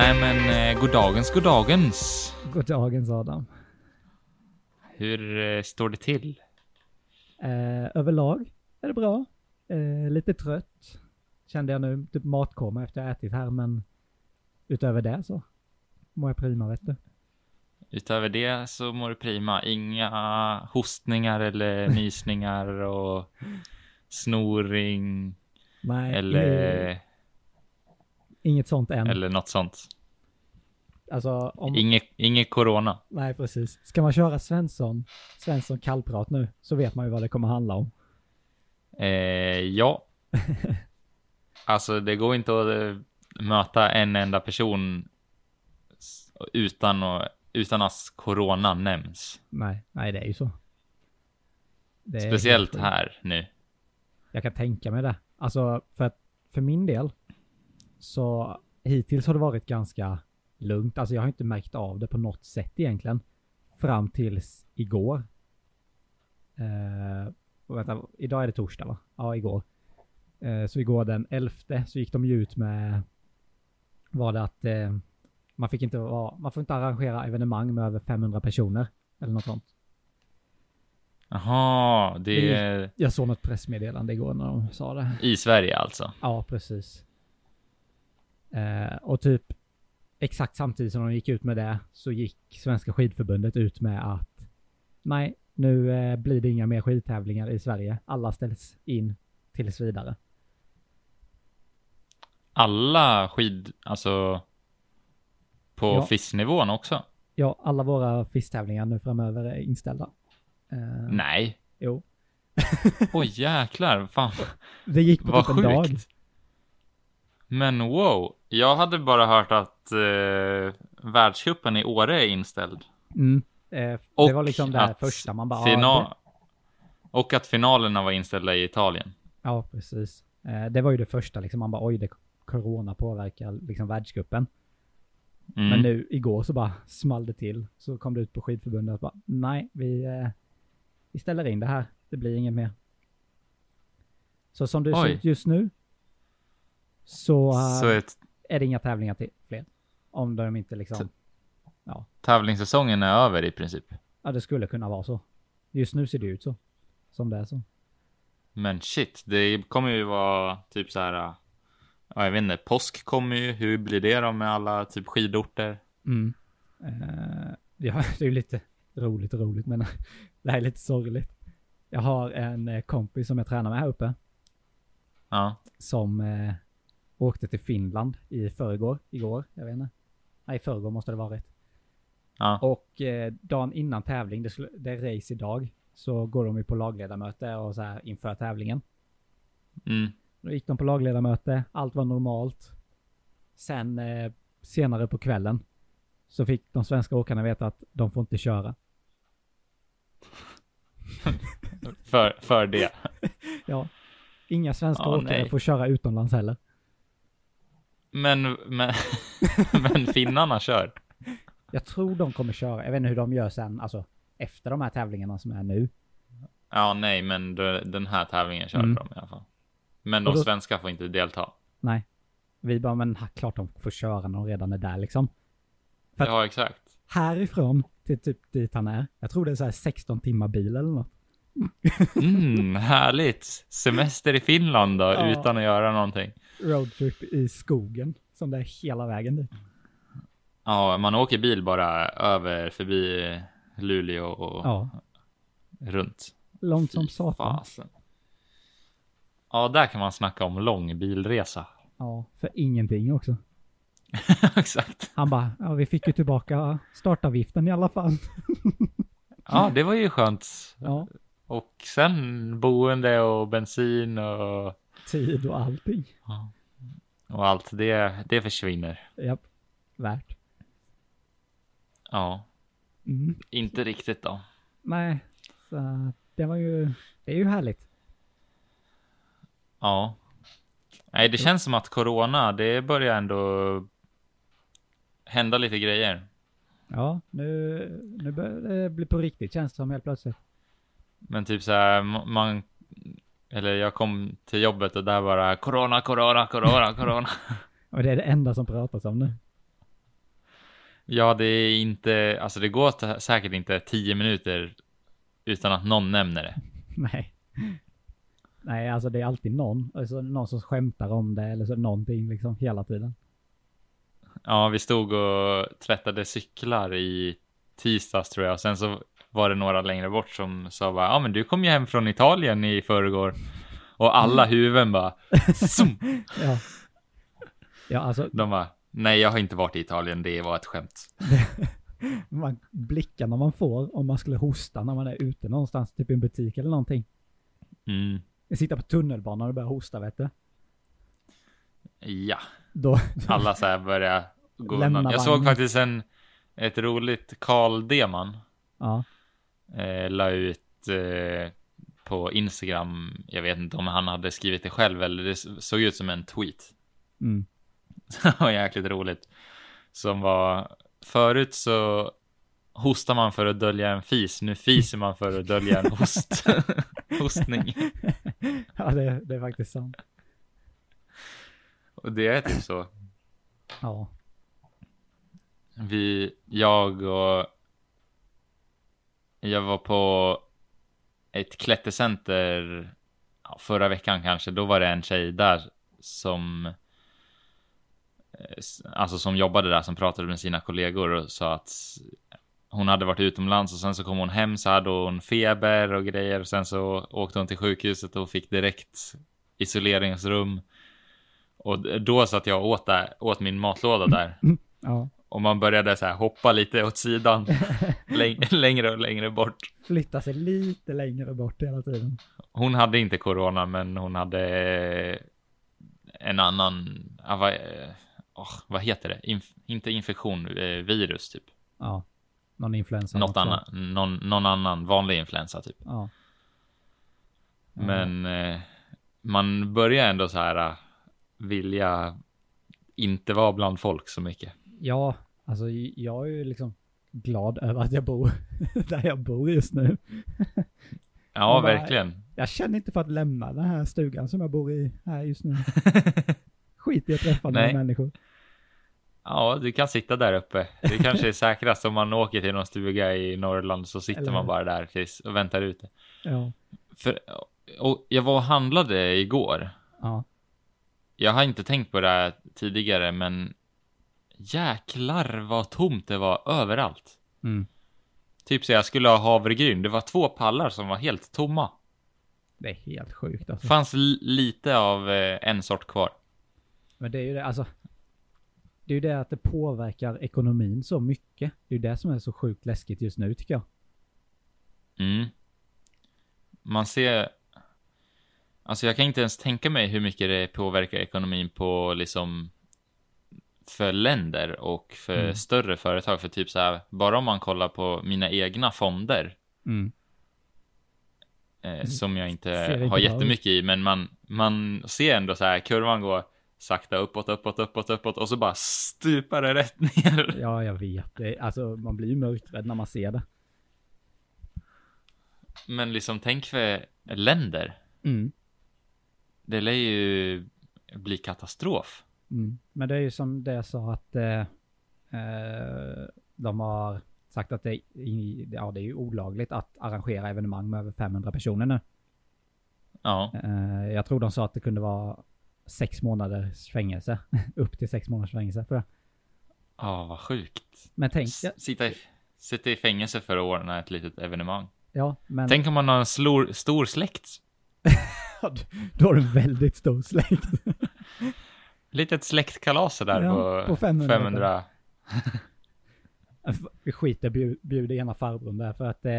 Nej men, eh, goddagens, goddagens. Goddagens Adam. Hur eh, står det till? Eh, överlag är det bra. Eh, lite trött. Kände jag nu, typ matkoma efter jag ätit här, men utöver det så mår jag prima vet du. Utöver det så mår du prima. Inga hostningar eller nysningar och snoring Nej, eller, inget, sånt än. eller något sånt. Alltså, om, Inget, inget corona. nej precis. Ska man köra Svensson, Svensson kallprat nu, så vet man ju vad det kommer handla om. Eh, ja. Alltså det går inte att eh, möta en enda person utan, att, utan att corona nämns. Nej, nej det är ju så. Är Speciellt här nu. Jag kan tänka mig det. Alltså, för att för min del så hittills har det varit ganska lugnt. Alltså jag har inte märkt av det på något sätt egentligen. Fram tills igår. Eh, och vänta, idag är det torsdag va? Ja, igår. Eh, så igår den 11 så gick de ju ut med var det att eh, man fick inte vara, man får inte arrangera evenemang med över 500 personer. Eller något sånt. Jaha, det är Jag såg något pressmeddelande igår när de sa det. i Sverige alltså. Ja, precis. Eh, och typ exakt samtidigt som de gick ut med det så gick Svenska skidförbundet ut med att nej, nu eh, blir det inga mer skidtävlingar i Sverige. Alla ställs in tills vidare. Alla skid, alltså på Ja. FIS-nivån också? Ja, alla våra FIS-tävlingar nu framöver är inställda. Eh, Nej. Jo. Oj jäklar, fan Det gick på vad typ en dag. Men wow, jag hade bara hört att eh, världscupen i Åre är inställd. Mm. Eh, det Och var liksom det här första man bara... Fina- Ja, Och att finalerna var inställda i Italien. det, ja, precis. Eh, det var ju det första liksom. Man bara oj, det corona påverkar liksom världscupen. Mm. Men nu igår så bara small det till. Så kom det ut på skidförbundet och bara nej, vi, eh, vi ställer in det här. Det blir inget mer. Så som det ser ut just nu så, eh, Så ett, är det inga tävlingar till fler. Om de inte liksom, tävlingssäsongen är över i princip. ja det skulle kunna vara så. Just nu ser det ut så. Som det är så. Men shit, det kommer ju vara typ så här. äh, Ja, jag vet inte, påsk kommer ju. Hur blir det då med alla typ skidorter? Mm. Eh, ja, det är ju lite roligt och roligt men det här är lite sorgligt. Jag har en eh, kompis som jag tränar med här uppe. Ja, som eh, åkte till Finland i förrgår, igår, jag vet inte. Nej, i förrgår måste det varit. ja, Och eh, dagen innan tävling, det, skulle, det är race idag, så går de ju på lagledarmöte och så här inför tävlingen. mm. Då gick de på lagledarmöte, allt var normalt. Sen eh, senare på kvällen så fick de svenska åkarna veta att de får inte köra. För, för det. Ja, inga svenska Ja, åkare nej. får köra utomlands heller. Men, men, men finnarna kör. Jag tror de kommer köra, jag vet inte hur de gör sen, alltså efter de här tävlingarna som är nu. Ja, nej, men den här tävlingen kör Mm. de i alla fall. Men de då- svenska får inte delta. Nej. Vi bara, men klart de får köra när de redan är där liksom. För Ja, exakt. Härifrån till typ dit han är. Jag tror det är så här 16 timmar bil eller något. Mm, härligt. Semester i Finland då, Ja. utan att göra någonting. Roadtrip i skogen. Som det är hela vägen dit. Ja, man åker bil bara över förbi Luleå och Ja, runt. långt som satan. Ja, där kan man snacka om lång bilresa. Ja, för ingenting också. exakt. Han bara, ja vi fick ju tillbaka startavgiften i alla fall. Ja, det var ju skönt. Ja, Och sen boende och bensin och, tid och allting. och allt det, det försvinner. Japp, värt. Ja, Mm. inte riktigt då. Nej, så det var ju, det är ju härligt. Ja. Nej, det känns som att corona, det börjar ändå hända lite grejer. Ja, nu, nu börjar det bli på riktigt känns det som helt plötsligt. Men typ så här, ma- man, eller jag kom till jobbet och där bara corona, corona, corona, corona. Och det är det enda som pratas om nu. Ja, det är inte, alltså det går säkert inte tio minuter utan att någon nämner det. Nej. Nej, alltså det är alltid någon. Alltså någon som skämtar om det eller så någonting liksom hela tiden. Ja, vi stod och tvättade cyklar i tisdags tror jag. Och sen så var det några längre bort som sa bara, ja men du kom ju hem från Italien i förrgår. Och alla huvuden bara, zoom. Ja. Ja, alltså De bara, nej jag har inte varit i Italien, det var ett skämt. man, blickarna man får om man skulle hosta när man är ute någonstans, typ i en butik eller någonting. Mm, Sitta på tunnelbanan och börja hosta vet du. ja, Då, alla så här börjar gå Lämna undan. Jag såg faktiskt en, ett roligt Karl Deman ja. Eh, la ut eh, på Instagram. Jag vet inte om han hade skrivit det själv eller det såg ut som en tweet. Mm. Det var jäkligt roligt. Som var förut så hostar man för att dölja en fis. Nu fiser man för att dölja en host. hostning. ja, det, det är faktiskt sant. Och det är typ så. Ja. Vi, jag och jag var på ett klättercenter ja, förra veckan kanske. Då var det en tjej där som eh, alltså som jobbade där som pratade med sina kollegor och sa att hon hade varit utomlands och sen så kom hon hem så hade hon feber och grejer och sen så åkte hon till sjukhuset och fick direkt isoleringsrum. Och då satt jag och åt, där, åt min matlåda där Ja och man började så här hoppa lite åt sidan läng- längre och längre bort. Flytta sig lite längre bort hela tiden. Hon hade inte corona, men hon hade en annan, ah, vad, eh, åh, vad heter det? Inf- inte infektion, eh, virus typ. Ja. Någon influensa. Något annat, någon, någon annan vanlig influensa typ. Ja. Ja. Men eh, man börjar ändå så här eh, vilja inte vara bland folk så mycket. Ja, alltså jag är ju liksom glad över att jag bor där jag bor just nu. Ja, bara- verkligen. Jag känner inte för att lämna den här stugan som jag bor i här just nu. Skit i att träffa några människor. Ja, du kan sitta där uppe. Det kanske är säkrast om man åker till någon stuga i Norrland så sitter Eller man bara där tills och väntar ute. Ja. För, och jag var och handlade igår. Ja. Jag har inte tänkt på det här tidigare, men jäklar vad tomt det var överallt. Mm. Typ så jag skulle ha havregryn. Det var två pallar som var helt tomma. Det är helt sjukt alltså. Fanns li- lite av eh, en sort kvar. Men det är ju det, alltså. Det är ju det att det påverkar ekonomin så mycket. Det är ju det som är så sjukt läskigt just nu tycker jag. Mm. Man ser... Alltså jag kan inte ens tänka mig hur mycket det påverkar ekonomin på liksom för länder och för Mm. större företag. För typ så här, bara om man kollar på mina egna fonder Mm. eh, som jag inte har jättemycket i, men man, man ser ändå så här, kurvan går sakta uppåt, uppåt, uppåt, uppåt och så bara stupar det rätt ner. Ja, jag vet. Det, alltså man blir ju mörkrädd när man ser det. Men liksom tänk för länder. Mm. Det lär ju bli katastrof. Mm. Men det är ju som det jag sa att eh, eh, de har sagt att det, i, ja, det är ju olagligt att arrangera evenemang med över 500 personer nu. Ja, Eh, jag tror de sa att det kunde vara sex månaders fängelse. Upp till sex månaders fängelse för det. ja vad sjukt. Men tänk, S- Sitta i, sitta i fängelse för att ordna ett litet evenemang. ja men Tänk om man har en slor, stor släkt. då har du en väldigt stor släkt. Litet släktkalas där Ja, på, på 500. 500. Vi skiter bjud, bjuder ena farbrorn där för att eh,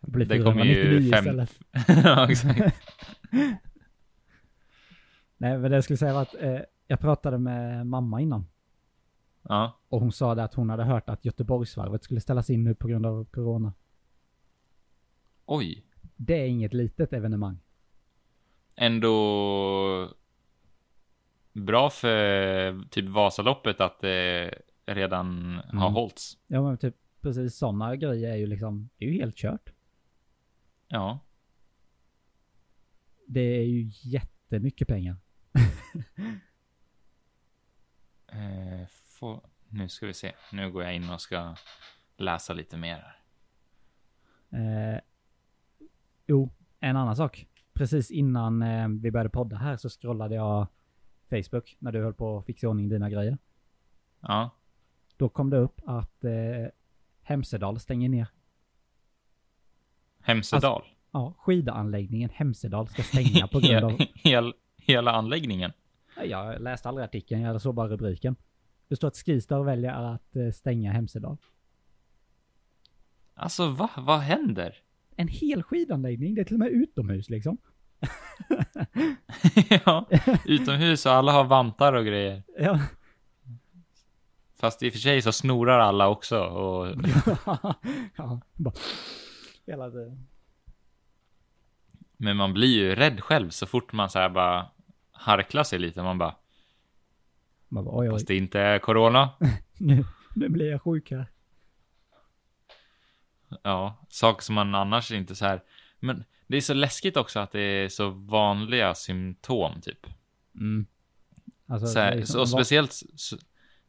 det blir Det kommer ju 499 fem- istället. ja, exakt. Nej, men det jag skulle säga var att eh, jag pratade med mamma innan. Ja, Och hon sa det att hon hade hört att Göteborgsvarvet skulle ställas in nu på grund av corona. oj. Det är inget litet evenemang. Ändå bra för typ Vasaloppet att det redan har Mm. hållits. Ja men typ precis sådana grejer är ju liksom, det är ju helt kört. Ja, Det är ju jättemycket pengar. eh, få, Nu ska vi se. Nu går jag in och ska läsa lite mer. Eh, jo, en annan sak. Precis innan eh, vi började podda här så scrollade jag Facebook när du höll på att fixa i ordning dina grejer. Ja. Då kom det upp att eh, Hemsedal stänger ner. Hemsedal. Ja, skidanläggningen Hemsedal ska stänga på grund av... Hel, hela anläggningen. Jag läste aldrig artikeln, jag såg bara rubriken. Det står att Skistar väljer att eh, stänga Hemsedal. Alltså va? Vad händer? En hel skidanläggning, det är till och med utomhus liksom. ja, utomhus och alla har vantar och grejer. Ja. Fast i och för sig så snorar alla också och ja, bara... Hela tiden. Men man blir ju rädd själv så fort man så här bara harklar sig lite. Man bara, Man bara, oj, oj. fast det inte är corona. Nu, nu blir jag sjuk här. Ja, saker som man annars inte så här. Men det är så läskigt också att det är så vanliga symptom typ. Mm. Alltså, Så här, är så, som- och speciellt, så,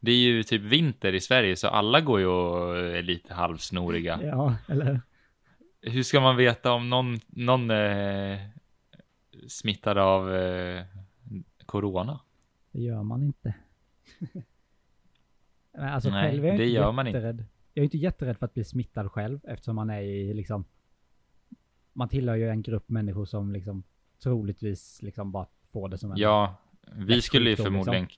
det är ju typ vinter i Sverige så alla går ju och är lite halvsnoriga. Ja, eller Hur ska man veta om någon, någon är smittad av eh, corona? det gör man inte. Alltså Nej, själv är jag det inte gör man inte. Jag är inte jätterädd för att bli smittad själv eftersom man är i liksom man tillhör ju en grupp människor som liksom troligtvis liksom bara får det som en Ja, vi skulle ju sjukdom, förmodligen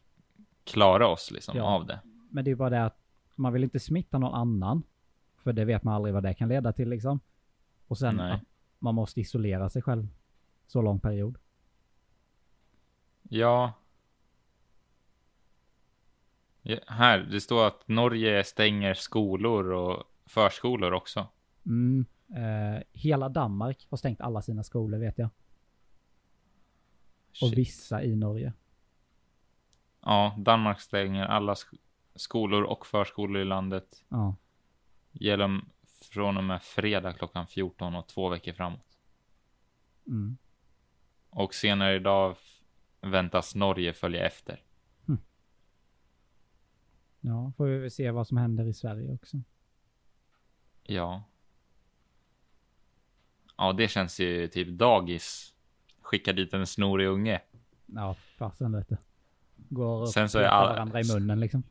klara oss liksom Ja. av det. Men det är ju bara det att man vill inte smitta någon annan. För det vet man aldrig vad det kan leda till liksom. Och sen Nej. att man måste isolera sig själv. Så lång period. Ja. ja. Här, det står att Norge stänger skolor och förskolor också. Mm. Eh, hela Danmark har stängt alla sina skolor vet jag. Och Shit. vissa i Norge. Ja, Danmark stänger alla sk- skolor och förskolor i landet. Ja. Gäller från och med fredag klockan 14 och två veckor framåt. Mm. Och senare idag väntas Norge följa efter. Ja, får vi väl se vad som händer i Sverige också. Ja. Ja, det känns ju typ dagis. Skicka dit en snorig unge. Ja, fasen vet du. Går och Sen så är alla- varandra i munnen liksom.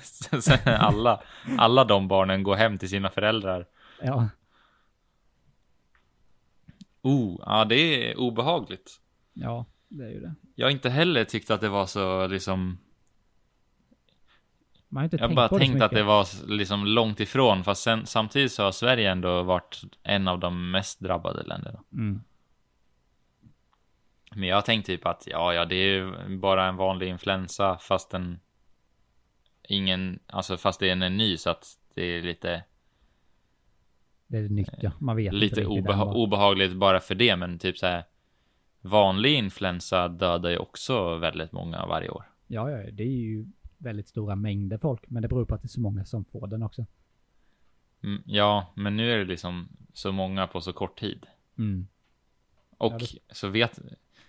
Sen alla, alla de barnen går hem till sina föräldrar. Ja, Oh, ja det är obehagligt. ja, det är ju det. Jag har inte heller tyckt att det var så liksom. Man har inte Jag har bara tänkt att det var liksom långt ifrån. Fast sen, samtidigt så har Sverige ändå varit en av de mest drabbade länderna. Mm. Men jag har tänkt typ att ja, ja, det är ju bara en vanlig influensa fast den ingen, alltså fast det är en ny så att det är lite, Det är nytt ja. Man vet lite obeha- obehagligt bara för det. Men typ så här vanlig influensa dödar ju också väldigt många varje år. Ja, ja, det är ju väldigt stora mängder folk. Men det beror på att det är så många som får den också. Mm, ja, men nu är det liksom så många på så kort tid. Mm. Och Ja, det- så vet,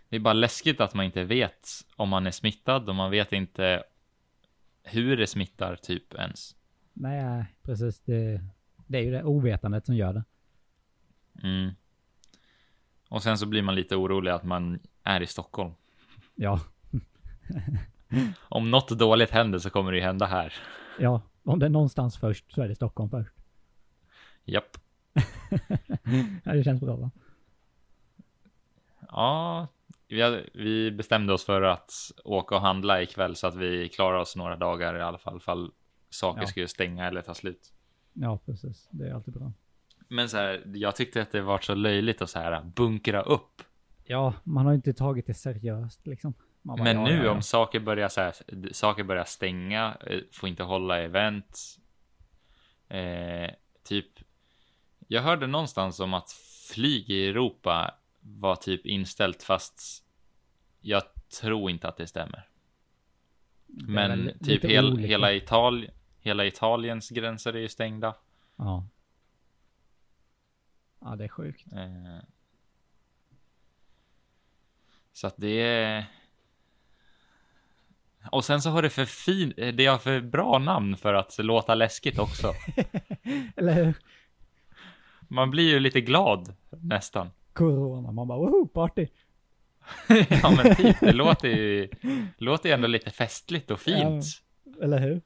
det är bara läskigt att man inte vet om man är smittad och man vet inte hur det smittar typ ens. Nej, precis. Det, det är ju det ovetandet som gör det. Mm. Och sen så blir man lite orolig att man är i Stockholm. Ja, Om något dåligt händer så kommer det ju hända här. ja. Om det är någonstans först så är det Stockholm först. Japp. ja, det känns bra va? Ja, vi, bestämde oss för att åka och handla ikväll så att vi klarar oss några dagar i alla fall. Fall saker Ja. skulle stänga eller ta slut. Ja, precis. Det är alltid bra. Men så här, jag tyckte att det var så löjligt att så här bunkra upp. Ja, man har inte tagit det seriöst liksom. Man bara, Men ja, nu ja, ja. om saker börjar, så här, saker börjar stänga, eh, får inte hålla event. Eh, typ, jag hörde någonstans om att flyg i Europa var typ inställt fast jag tror inte att det stämmer. Men typ hel, hela, Ital hela Italiens gränser är ju stängda. Ja. Ja, det är sjukt. Eh, så att det är... Och sen så har det för fin, det har för bra namn för att låta läskigt också. Eller hur? Man blir ju lite glad nästan. Corona, man bara woho, party. ja men typ, det låter ju, låter ju ändå lite festligt och fint. Eller hur?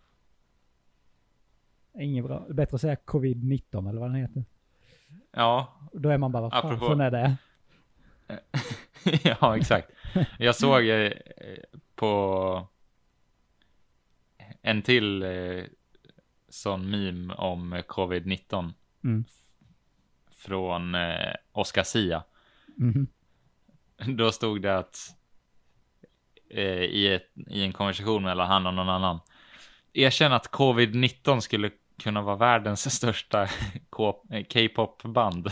Inget bra. Bättre att säga covid-19 eller vad den heter. Ja, Då är man bara, vad fan, sån är det. ja exakt. Jag såg eh, på en till eh, sån meme om covid-19 Mm. från eh, Oscar Sia. Mhm. Då stod det att eh, i, ett, i en konversation mellan han och någon annan. Erkänn att covid-19 skulle kunna vara världens största K-pop-band.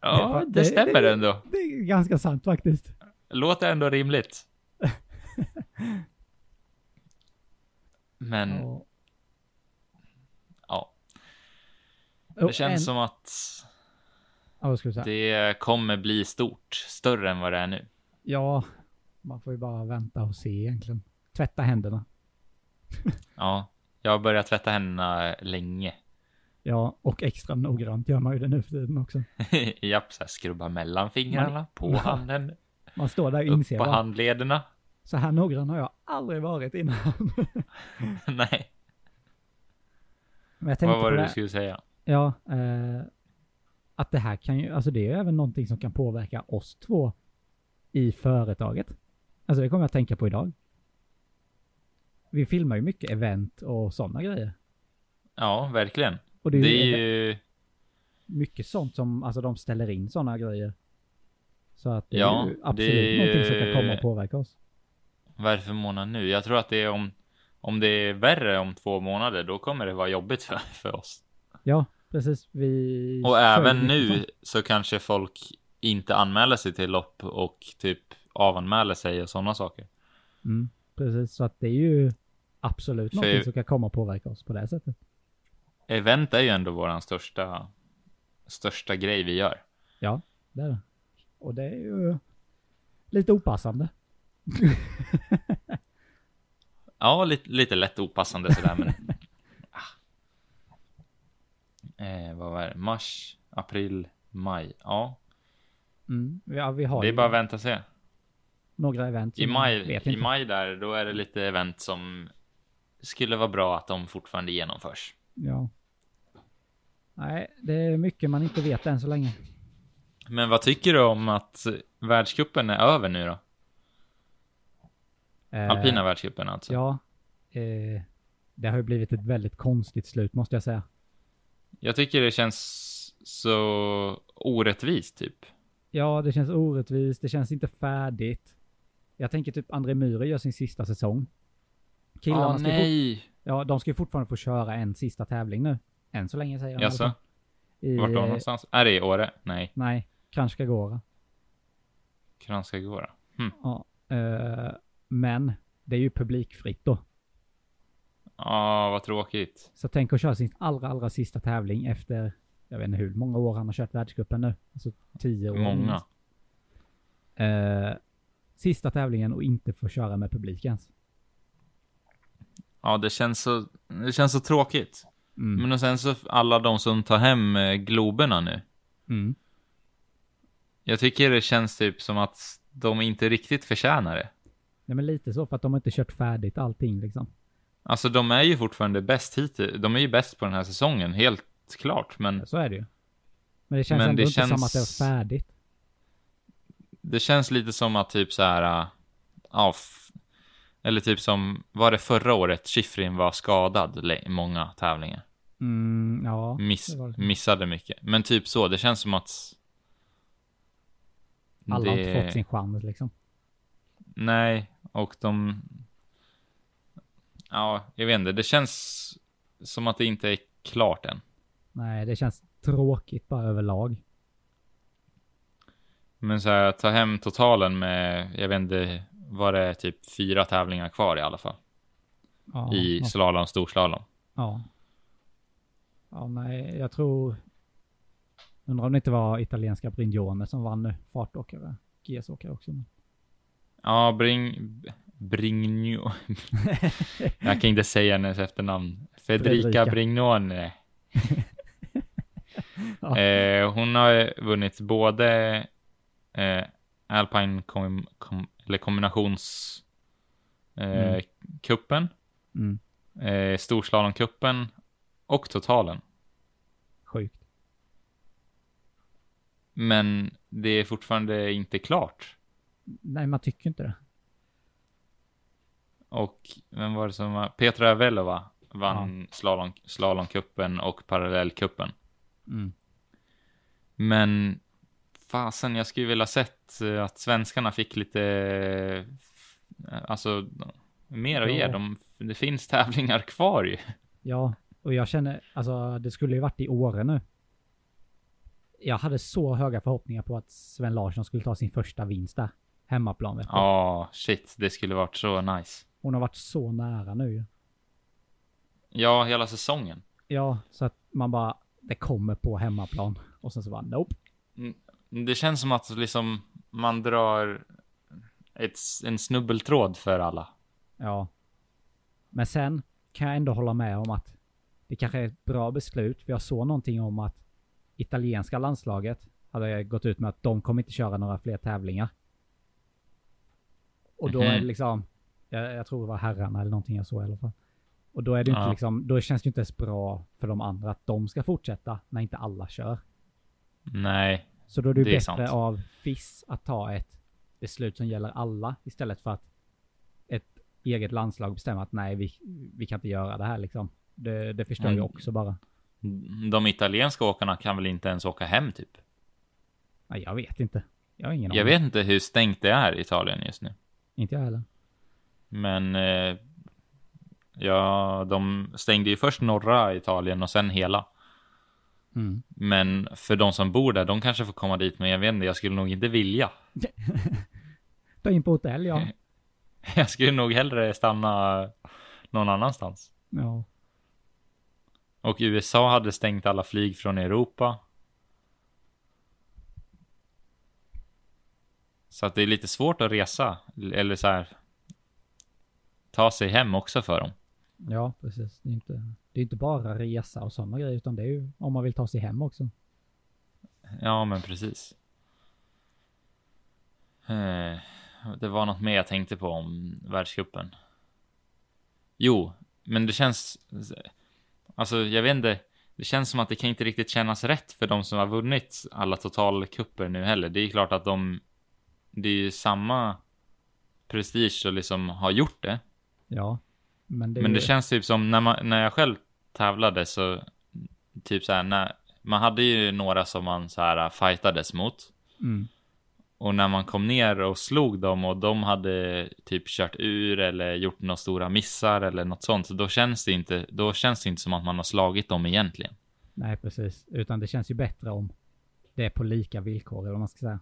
ja, det, det- stämmer det- ändå. Det är ganska sant faktiskt. Låter ändå rimligt. Men Ja. ja, Och det känns en, som att Ja, det kommer bli stort, större än vad det är nu. Ja, man får ju bara vänta och se egentligen. Tvätta händerna. Ja, jag har börjat tvätta händerna länge. Ja, och extra noggrant gör man ju det nu för tiden också. Japp, så här skrubba mellan fingrarna, på Ja. handen, Man står där och upp inser på bara, handlederna. Så här noggrann har jag aldrig varit innan. Nej, Men jag tänkte vad var det det, du skulle säga? ja, eh, att det här kan ju, alltså det är ju även någonting som kan påverka oss två i företaget. Alltså det kommer jag att tänka på idag. Vi filmar ju mycket event och sådana grejer. Ja, verkligen. Och det är, Det är ju, mycket sånt som, alltså de ställer in sådana grejer. Så att det Ja, är ju absolut det är någonting som kan komma och påverka oss. Vad är det för månad nu? Jag tror att det är om, om det är värre om två månader, då kommer det vara jobbigt för, för oss. Ja, precis. Vi Och även nu så kanske folk inte anmäler sig till lopp och typ avanmäler sig och sådana saker. Mm, precis, så att det är ju absolut För- någonting som kan komma och påverka oss på det sättet. Event är ju ändå våran största, största grej vi gör. Ja, det är det. Och det är ju lite opassande. Ja, lite, lite lätt opassande sådär, men... ah. eh, vad var det? Mars, april, maj. Ja, Mm. Ja, vi har det är ju bara att vänta och se. några event I maj, I inte. maj där, då är det lite event som skulle vara bra att de fortfarande genomförs. Ja. Nej, det är mycket man inte vet än så länge. Men vad tycker du om att världscupen är över nu då? Eh, Alpina världscupen alltså. Ja. Eh, det har ju blivit ett väldigt konstigt slut måste jag säga. Jag tycker det känns så orättvist typ. Ja, det känns orättvist, det känns inte färdigt. Jag tänker typ André Myhre gör sin sista säsong. Killarna Åh ska nej! ja, de ska ju fortfarande få köra en sista tävling nu. Än så länge säger alla Jaså? I, Vart då eh, någonstans? Är det i Åre? Nej, Nej, Kranjska Gora. Kranjska Gora. Hm. Ja. Eh, men det är ju publikfritt då. Ja, vad tråkigt. Så tänk att köra sin allra, allra sista tävling efter, jag vet inte hur många år han har kört världscupen nu. Alltså tio år. Många. Eh, sista tävlingen och inte få köra med publik ens. Ja, det känns så, det känns så tråkigt. Mm. Men och sen så alla de som tar hem eh, Globerna nu. Mm. Jag tycker det känns typ som att de inte riktigt förtjänar det. Nej men lite så för att de har inte kört färdigt allting liksom. Alltså de är ju fortfarande bäst hittills. De är ju bäst på den här säsongen, helt klart. Men Så är det ju. Men det känns Men ändå det inte som känns- att det är färdigt. det känns lite som att typ så här. Ja, eller typ som, var det förra året Schifrin var skadad i många tävlingar? Mm, ja. Miss, det det. missade mycket. Men typ så, det känns som att... Alla har inte fått sin chans liksom. Nej, och de... Ja, jag vet inte. Det känns som att det inte är klart än. Nej, det känns tråkigt bara överlag. Men så här, ta hem totalen med, jag vet inte, var det typ fyra tävlingar kvar i alla fall. Ja, I slalom, storslalom. ja. Ja, nej, jag tror... Undrar om det inte var italienska Brignone som vann nu. Fartåkare. GS-åkare också. Men... Ja, Bring... Brignone. jag kan inte säga hennes efternamn. Federica. Brignone. Ja. eh, hon har vunnit både eh, Alpine kom, kom, eller kombinations eh, Mm. kuppen, Mm. eh, storslalomkuppen och totalen. Sjukt. Men det är fortfarande inte klart. Nej, man tycker inte det. Och vem var det som var? Petra Velova vann slalom, slalomkuppen och parallellkuppen. Mm. Men fasen, jag skulle vilja sett eh, att svenskarna fick lite, eh, alltså mer att ge. Ja. De, det finns tävlingar kvar ju. Ja, och jag känner, alltså det skulle ju varit i Åre nu. Jag hade så höga förhoppningar på att Sven Larsson skulle ta sin första vinst där. Hemmaplan vet. Ja, shit, det skulle varit så nice. Hon har varit så nära nu. Ja, hela säsongen. Ja, så att man bara, det kommer på hemmaplan. Och sen så bara, nope. Det känns som att liksom man drar ett, en snubbeltråd för alla. Ja. Men sen kan jag ändå hålla med om att det kanske är ett bra beslut. För jag såg någonting om att italienska landslaget hade gått ut med att de kommer inte köra några fler tävlingar. Och då är det Mhm. liksom, jag, jag tror det var herrarna eller någonting jag såg i alla fall. Och då är det inte Ja. liksom, då känns det inte ens bra för de andra att de ska fortsätta när inte alla kör. Nej, Så då är det, Det är bättre sant. av FIS att ta ett beslut som gäller alla istället för att ett eget landslag bestämmer att nej, vi, vi kan inte göra det här liksom. Det, det förstör ju Mm. också bara. de italienska åkarna kan väl inte ens åka hem typ? Nej, jag vet inte. Jag har ingen Jag aning. vet inte hur stängt det är i Italien just nu. Inte jag heller. Men eh, ja, de stängde ju först norra Italien och sen hela. Mm. Men för de som bor där, de kanske får komma dit, men jag vet inte, jag skulle nog inte vilja. Ta in på hotell, ja. Jag skulle nog hellre stanna någon annanstans. Ja. Och USA hade stängt alla flyg från Europa. Så att det är lite svårt att resa, eller så här ta sig hem också för dem. Ja, precis. Det är inte, det är inte bara resa och sådana grejer, utan det är ju om man vill ta sig hem också. Ja, men precis. Eh, Det var något mer jag tänkte på om världscupen. Jo, men det känns... Alltså, jag vet inte. Det känns som att det kan inte riktigt kännas rätt för de som har vunnit alla totalkupper nu heller. Det är klart att de... Det är ju samma prestige och liksom har gjort det. Ja. Men det, Men det ju, känns typ som när, man, när jag själv tävlade så typ så här när man hade ju några som man så här fightades mot Mm. och när man kom ner och slog dem och de hade typ kört ur eller gjort några stora missar eller något sånt, så då känns det inte, då känns det inte som att man har slagit dem egentligen. Nej, precis. Utan det känns ju bättre om det är på lika villkor, eller vad man ska säga.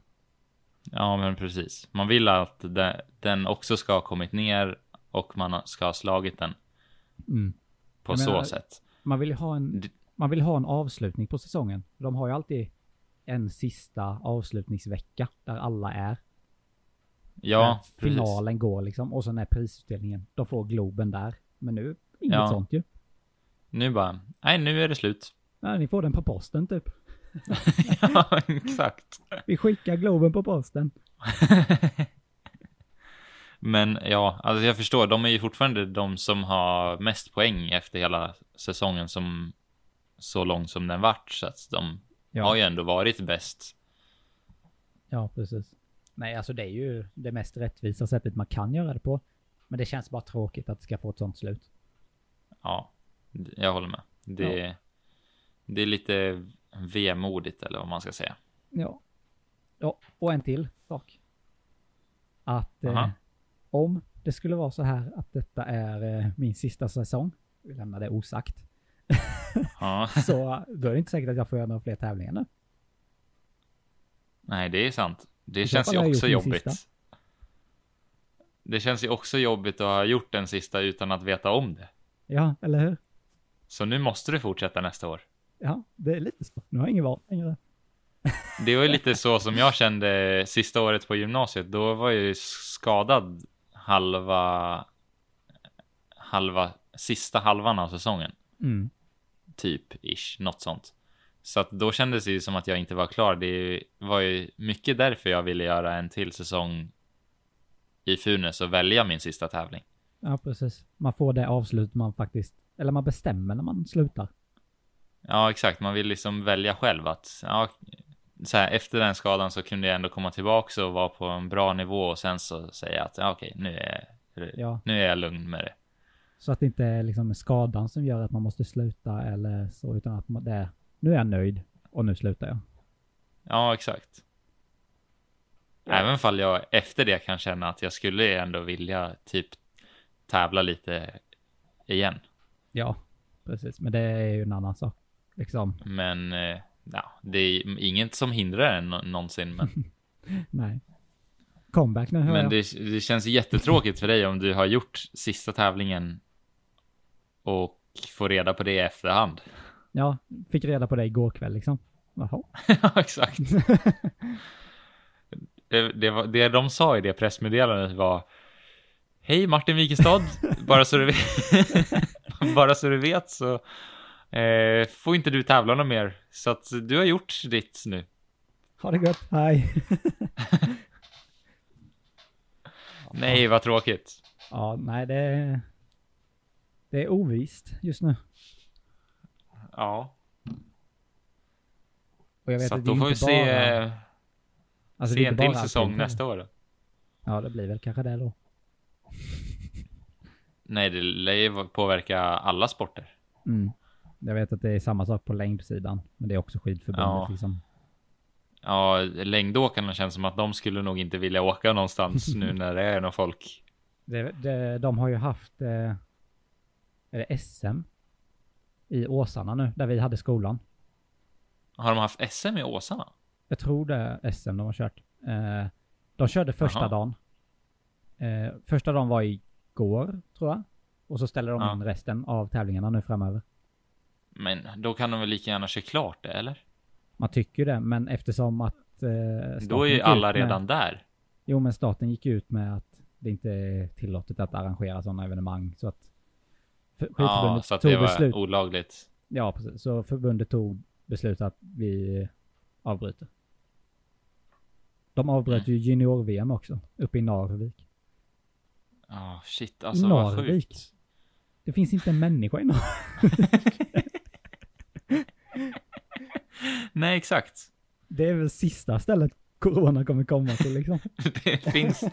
Ja, men precis. Man vill att de, den också ska ha kommit ner och man ska ha slagit den Mm. på Jag så menar- sätt. Man vill ha en, man vill ha en avslutning på säsongen. De har ju alltid en sista avslutningsvecka där alla är. Ja, där precis. finalen går liksom. Och sen är prisutdelningen. De får Globen där. Men nu, inget Ja. sånt ju. Nu bara, nej, nu är det slut. Nej, ni får den på posten typ. ja, exakt. Vi skickar Globen på posten. Men ja, alltså jag förstår, de är ju fortfarande de som har mest poäng efter hela säsongen som så långt som den vart. Så att de Ja. har ju ändå varit bäst. Ja, precis. Nej, alltså det är ju det mest rättvisa sättet man kan göra det på. Men det känns bara tråkigt att det ska få ett sånt slut. Ja, jag håller med. Det, det är lite vemodigt eller vad man ska säga. Ja. Ja, och en till sak. Att eh, om det skulle vara så här att detta är eh, min sista säsong, vi lämnar det osagt, så då är det inte säkert att jag får göra några fler tävlingar nu. nej, det är sant. Det så känns ju också jobbigt. sista. Det känns ju också jobbigt att ha gjort den sista utan att veta om det. Ja, eller hur? Så nu måste du fortsätta nästa år. Ja, det är lite så. Nu har jag ingen val längre. Det var ju lite så som jag kände sista året på gymnasiet. Då var jag ju skadad halva, halva, sista halvan av säsongen. Mm. Typ, ish, något sånt. Så att då kändes det ju som att jag inte var klar. Det var ju mycket därför jag ville göra en till säsong i Funäs och välja min sista tävling. Ja, precis. Man får det avslut man faktiskt, eller man bestämmer när man slutar. Ja, exakt. Man vill liksom välja själv att ja, så här, efter den skadan så kunde jag ändå komma tillbaka och vara på en bra nivå och sen så säga att ja, okej, nu är, Ja. nu är jag lugn med det. Så att det inte är liksom skadan som gör att man måste sluta eller så, utan att man, det är, nu är jag nöjd och nu slutar jag. Ja, exakt. Även fall jag efter det kan känna att jag skulle ändå vilja typ tävla lite igen. Ja, precis. Men det är ju en annan sak. Liksom. Men eh, ja, det är inget som hindrar en nå- någonsin. Men, Nej. Comeback nu men det, det känns jättetråkigt för dig om du har gjort sista tävlingen och får reda på det i efterhand. Ja, fick reda på det igår kväll liksom. Jaha. ja, exakt. Det, det, var, det de sa i det pressmeddelandet var Hej Martin Wikestad, bara så du vet, bara så du vet så eh, får inte du tävla något mer. Så att du har gjort ditt nu. Ha det gött, hej. Nej, vad tråkigt. Ja, nej det är... Det är ovist just nu. Ja, Och jag vet så att då får vi se, bara... Alltså, se en till säsong nästa år. Ja, det blir väl kanske det då. Nej, det lär ju påverka alla sporter. Mm. Jag vet att det är samma sak på längdsidan. Men det är också skidförbundet Ja. liksom. Ja, längdåkarna känns som att de skulle nog inte vilja åka någonstans nu när det är någon folk. Det, det, de har ju haft... Eh, är det SM? I Åsarna nu, där vi hade skolan. Har de haft SM i Åsarna? Jag tror det är SM de har kört. Eh, de körde första Jaha. dagen. Eh, första dagen var igår, tror jag. Och så ställer de Ja. in resten av tävlingarna nu framöver. Men då kan de väl lika gärna köra klart det, eller? Man tycker det, men eftersom att... Eh, Då är ju alla med- redan där. Jo, men staten gick ut med att det inte är tillåtet att arrangera sådana evenemang. Så att Ja, så att det var beslut. olagligt. Ja, precis. Så förbundet tog beslut att vi avbryter. De avbröt Mm. ju junior-VM också, uppe i Narvik. Ja, shit, alltså vad Narvik? sjukt. Det finns inte en människa i Narvik. Nej, exakt. Det är väl sista stället corona kommer komma till liksom. Det finns.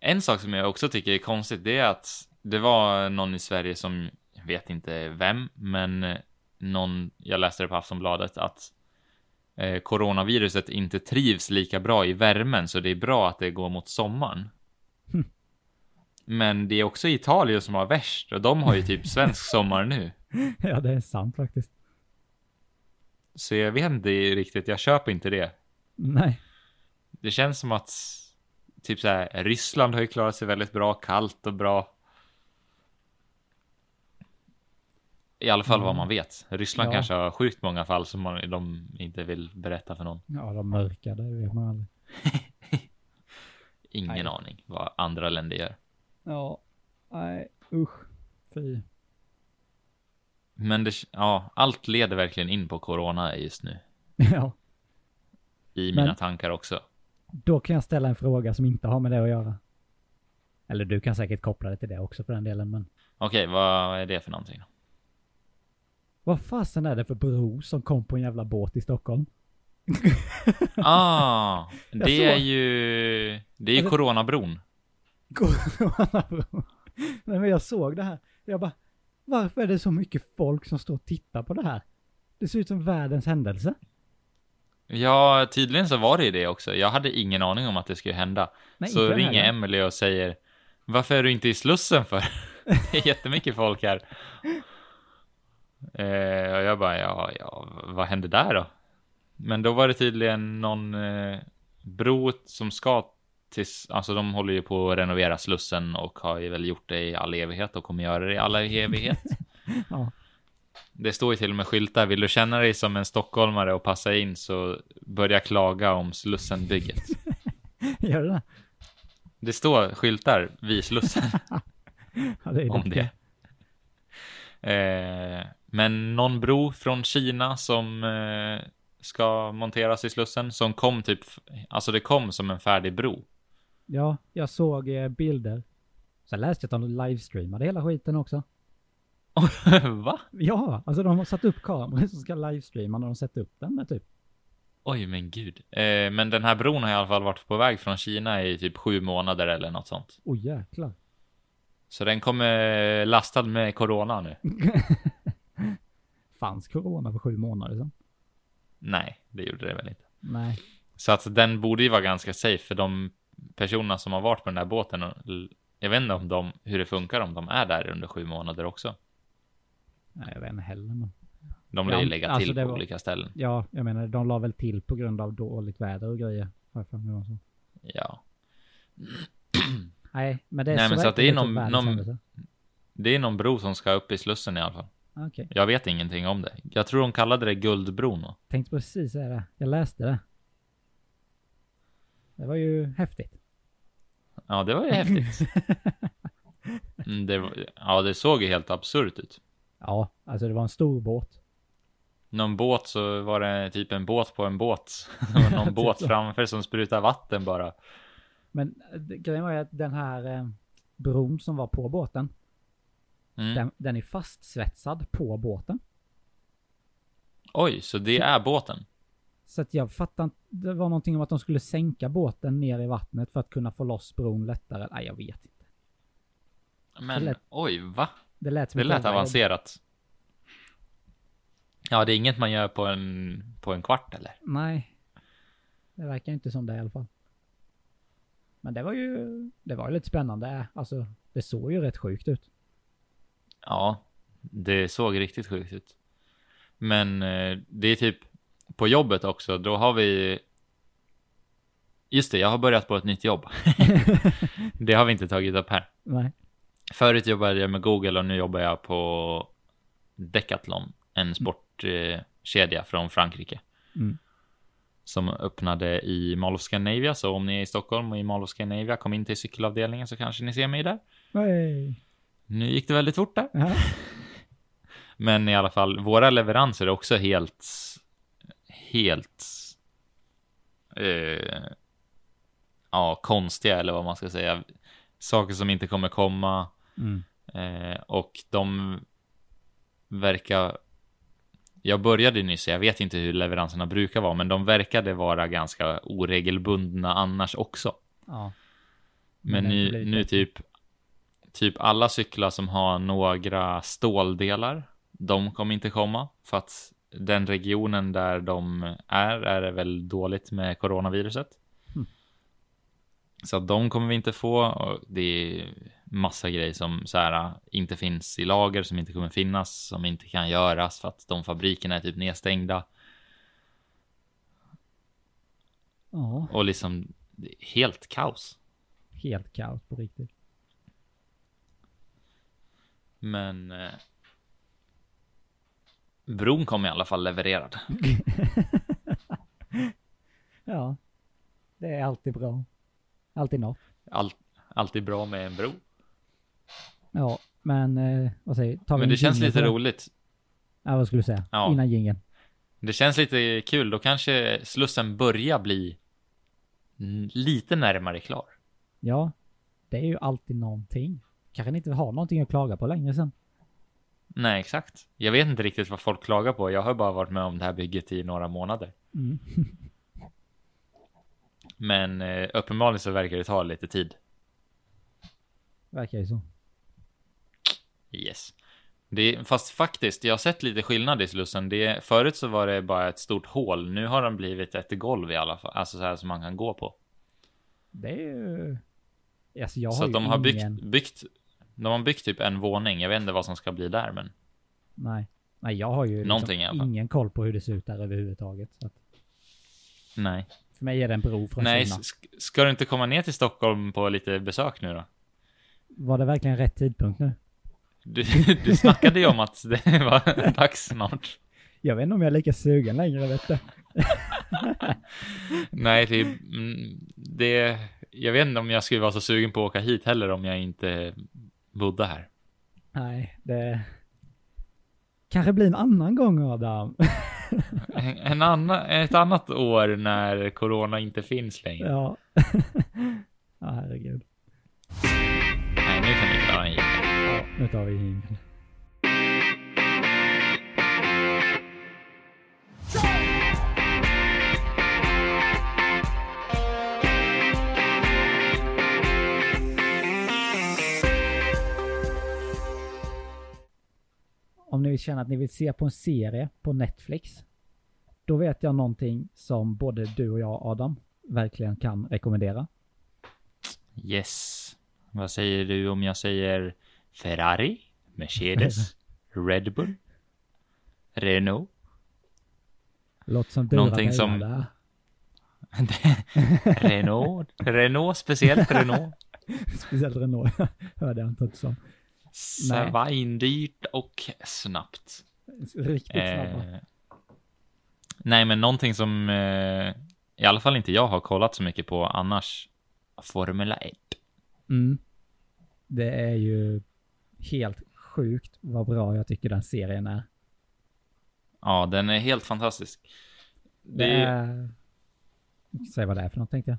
En sak som jag också tycker är konstigt, det är att det var någon i Sverige som, jag vet inte vem, men eh, någon, jag läste det på Aftonbladet, att eh, coronaviruset inte trivs lika bra i värmen, så det är bra att det går mot sommaren. Hm. Men det är också Italien som har värst, och de har ju typ svensk sommar nu. ja, det är sant faktiskt. Så jag vet inte riktigt, jag köper inte det. Nej. Det känns som att typ så här, Ryssland har ju klarat sig väldigt bra, kallt och bra. I alla fall vad Mm. man vet. Ryssland Ja. kanske har sjukt många fall som man, de inte vill berätta för någon. Ja, de mörkade, det vet man aldrig. Ingen Nej. aning vad andra länder gör. Ja, nej, usch. Fy. Men det, ja, allt leder verkligen in på corona just nu. ja. I Men- mina tankar också. Då kan jag ställa en fråga som inte har med det att göra. Eller du kan säkert koppla det till det också för den delen, men. Okej, vad är det för någonting? Vad fasen är det för bro som kom på en jävla båt i Stockholm? Ah, det är ju, det är ju Eller- coronabron. Coronabro. Nej men jag såg det här. Jag bara, varför är det så mycket folk som står och tittar på det här? Det ser ut som världens händelse. Ja, tydligen så var det ju det också. Jag hade ingen aning om att det skulle hända. Nej, så ringer. Emily och säger Varför är du inte i Slussen för? det är jättemycket folk här. Eh, och jag bara, ja, ja, vad hände där då? Men då var det tydligen någon eh, bro som ska tills, alltså de håller ju på att renovera Slussen och har ju väl gjort det i all evighet och kommer göra det i all evighet. Ja. Det står ju till och med skyltar. Vill du känna dig som en stockholmare och passa in så börja klaga om Slussenbygget. Gör det det? Står skyltar vid Slussen Ja, det om det. Eh, men någon bro från Kina som eh, ska monteras i Slussen som kom typ, alltså det kom som en färdig bro. Ja, jag såg eh, bilder. Sen läste jag att de livestreamade hela skiten också. Va? Ja, alltså de har satt upp kameror som ska livestreama när de sätter upp den typ. Oj, men gud. Eh, men den här bron har i alla fall varit på väg från Kina i typ sju månader eller något sånt. Oj jäklar. Så den kommer lastad med corona nu. Fanns corona för sju månader sedan? Nej, det gjorde det väl inte. Nej. Så att den borde ju vara ganska safe för de personerna som har varit på den där båten. Jag vet inte om de, hur det funkar om de är där under sju månader också. Nej, jag vet inte heller men. De lär ju lägga alltså till det på var- olika ställen. Ja, jag menar de la väl till på grund av dåligt väder och grejer. Ja. Nej, men det är Nej, så men så att det är någon- någon-. Det är någon bro som ska upp i Slussen i alla fall. Okej. Jag vet ingenting om det. Jag tror de kallade det Guldbron. Tänkte precis säga det. Jag läste det. Det var ju häftigt. Ja, det var ju häftigt. Mm, det var, ja, det såg ju helt absurt ut. Ja, alltså det var en stor båt. Någon båt så var det typ en båt på en båt. Någon Typ båt så. framför som sprutar vatten bara. Men eh, det- grejen var ju att den här eh, bron som var på båten, Mm. den, den är fastsvetsad på båten. Oj, så det är båten? Så att jag fattar inte, det var någonting om att de skulle sänka båten ner i vattnet för att kunna få loss bron lättare. Nej, jag vet inte. Men lät- oj, va? Det lät som Det lät avancerat. Ja, det är inget man gör på en, på en kvart eller? Nej. Det verkar inte som det i alla fall. Men det var ju, det var ju lite spännande. Alltså, det såg ju rätt sjukt ut. Ja, det såg riktigt sjukt ut. Men eh, det är typ på jobbet också, då har vi Just det, jag har börjat på ett nytt jobb. det har vi inte tagit upp här. Nej. Förut jobbade jag med Google och nu jobbar jag på Decathlon, en sportkedja från Frankrike. Mm. Som öppnade i Mall of Scandinavia, så om ni är i Stockholm och i Mall of Scandinavia, kom in till cykelavdelningen så kanske ni ser mig där. Nej. Nu gick det väldigt fort där. Ja. Men i alla fall, våra leveranser är också helt, helt, eh, ja, konstiga eller vad man ska säga. Saker som inte kommer komma Mm. eh, och de verkar, jag började nyss, jag vet inte hur leveranserna brukar vara, men de verkade vara ganska oregelbundna annars också. Ja. Men inte nu, nu typ, typ alla cyklar som har några ståldelar, de kommer inte komma för att den regionen där de är, är det väl dåligt med coronaviruset. Mm. Så de kommer vi inte få och det är massa grejer som så här inte finns i lager, som inte kommer finnas, som inte kan göras för att de fabrikerna är typ nedstängda Ja, och liksom helt kaos. helt kaos på riktigt. Men eh, bron kom i alla fall levererad. Ja. Det är alltid bra. Alltid något. Allt, alltid bra med en bro. Ja, men eh, vad säger vi Men en det känns lite det? roligt. Ja, vad skulle du säga? Ja. Innan jingeln. Det känns lite kul. Då kanske Slussen börjar bli lite närmare klar. Ja, det är ju alltid någonting. Kanske ni inte har någonting att klaga på längre sen. Nej, exakt. Jag vet inte riktigt vad folk klagar på. Jag har bara varit med om det här bygget i några månader. Mm. Men eh, uppenbarligen så verkar det ta lite tid. Verkar ju så. Yes. Det, fast faktiskt, jag har sett lite skillnad i Slussen. Det, förut så var det bara ett stort hål. Nu har den blivit ett golv i alla fall. Alltså så här som man kan gå på. Det är ju... Alltså jag så har att ju de har byggt, ingen... byggt, de har byggt typ en våning. Jag vet inte vad som ska bli där, men Nej. Nej, jag har ju liksom ingen koll på hur det ser ut där överhuvudtaget. Så att nej. för mig är det en bro från Nej, ska du inte komma ner till Stockholm på lite besök nu då? Var det verkligen rätt tidpunkt nu? Du, du snackade ju om att det var dags snart. Jag vet inte om jag är lika sugen längre, vet du. Nej, det, mm, det, jag vet inte om jag skulle vara så sugen på att åka hit heller om jag inte bodde här. Nej, det kanske blir en annan gång Adam. En, en annan, ett annat år när corona inte finns längre. ja. ja, herregud. Nej, nu kan vi klara hit. Ja, nu tar vi jingeln. Om känner att ni vill se på en serie på Netflix, då vet jag någonting som både du och jag, Adam, verkligen kan rekommendera. Yes. Vad säger du om jag säger Ferrari, Mercedes, Red Bull, Renault? Låter som Någonting som-. Renault, Renault speciellt Renault. Speciellt Renault, hörde jag inte att Svindyrt och snabbt. Riktigt snabba. Eh, nej, men någonting som eh, i alla fall inte jag har kollat så mycket på annars. Formula 1. Mm. Det är ju helt sjukt vad bra jag tycker den serien är. Ja, den är helt fantastisk. Det Det är, är... Säg vad det är för något tänkte jag.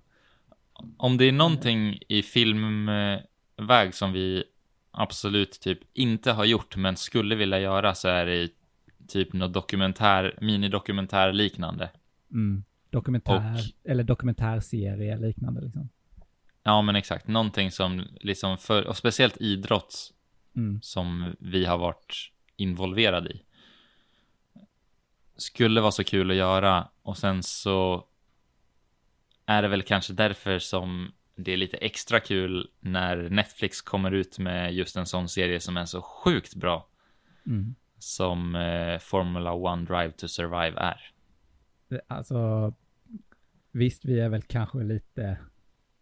om det är någonting i filmväg som vi absolut typ inte har gjort men skulle vilja göra så är det typ något dokumentär, minidokumentär liknande. Mm. Dokumentär, Och- eller dokumentärserie liknande liksom. Ja, men exakt. Någonting som liksom för, och speciellt idrott Mm. som vi har varit involverade i. Skulle vara så kul att göra och sen så är det väl kanske därför som det är lite extra kul när Netflix kommer ut med just en sån serie som är så sjukt bra Mm. som eh, Formula One Drive to Survive är. Alltså, visst vi är väl kanske lite,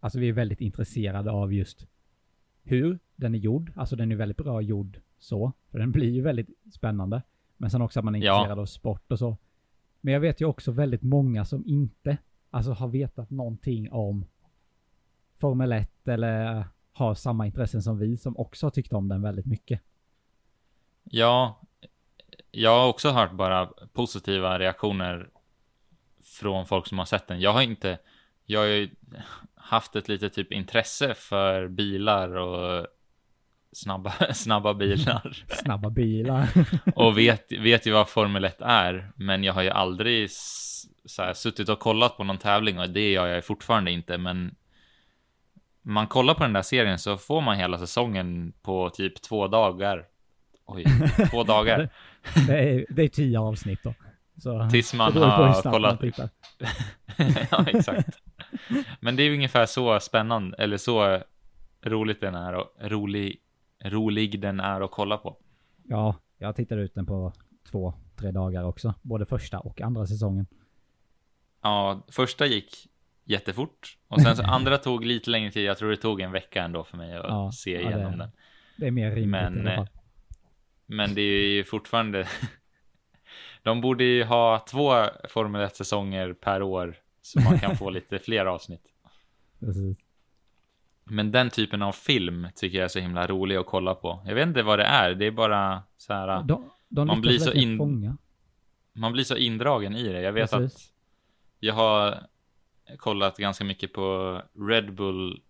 alltså vi är väldigt intresserade av just hur den är gjord. Alltså den är väldigt bra gjord så, för den blir ju väldigt spännande. Men sen också att man är Ja. intresserad av sport och så. Men jag vet ju också väldigt många som inte, alltså har vetat någonting om Formel 1 eller har samma intressen som vi som också har tyckt om den väldigt mycket. Ja, jag har också hört bara positiva reaktioner från folk som har sett den. Jag har inte, jag har ju haft ett litet typ intresse för bilar och snabba, snabba bilar Snabba bilar. och vet, vet ju vad Formel 1 är. Men jag har ju aldrig så här, suttit och kollat på någon tävling och det gör jag fortfarande inte. Men man kollar på den där serien så får man hela säsongen på typ två dagar. Oj, två dagar. det, är, det är tio avsnitt då. Så Tills man har man kollat. tittar. ja, exakt. Men det är ju ungefär så spännande, eller så roligt den är och rolig, rolig den är att kolla på. Ja, jag tittade ut den på två, tre dagar också. Både första och andra säsongen. Ja, första gick jättefort och sen så andra tog lite längre tid. Jag tror det tog en vecka ändå för mig att Ja, se ja, igenom det- den. Det är mer rimligt Men, i alla fall. Men det är ju fortfarande. De borde ju ha två Formel 1 säsonger per år så man kan få lite fler avsnitt. Precis. Men den typen av film tycker jag är så himla rolig att kolla på. Jag vet inte vad det är. Det är bara så här. De, de Man blir så in- fånga. Man blir så indragen i det. Jag vet Precis. att jag har kollat ganska mycket på Red Bull.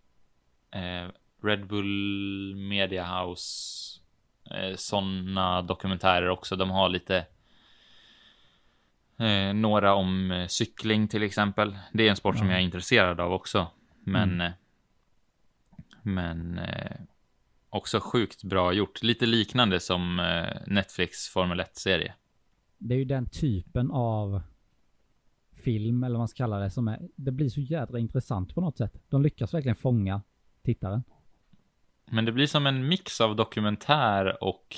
Eh, Red Bull Media House. Eh, Sådana dokumentärer också. De har lite. Eh, några om eh, cykling till exempel. Det är en sport som Ja. jag är intresserad av också. Men. Mm. Eh, men. Eh, också sjukt bra gjort. Lite liknande som Netflix Formel 1-serie. Det är ju den typen av film, eller vad man ska kalla det, som är, det blir så jädra intressant på något sätt. De lyckas verkligen fånga tittaren. Men det blir som en mix av dokumentär och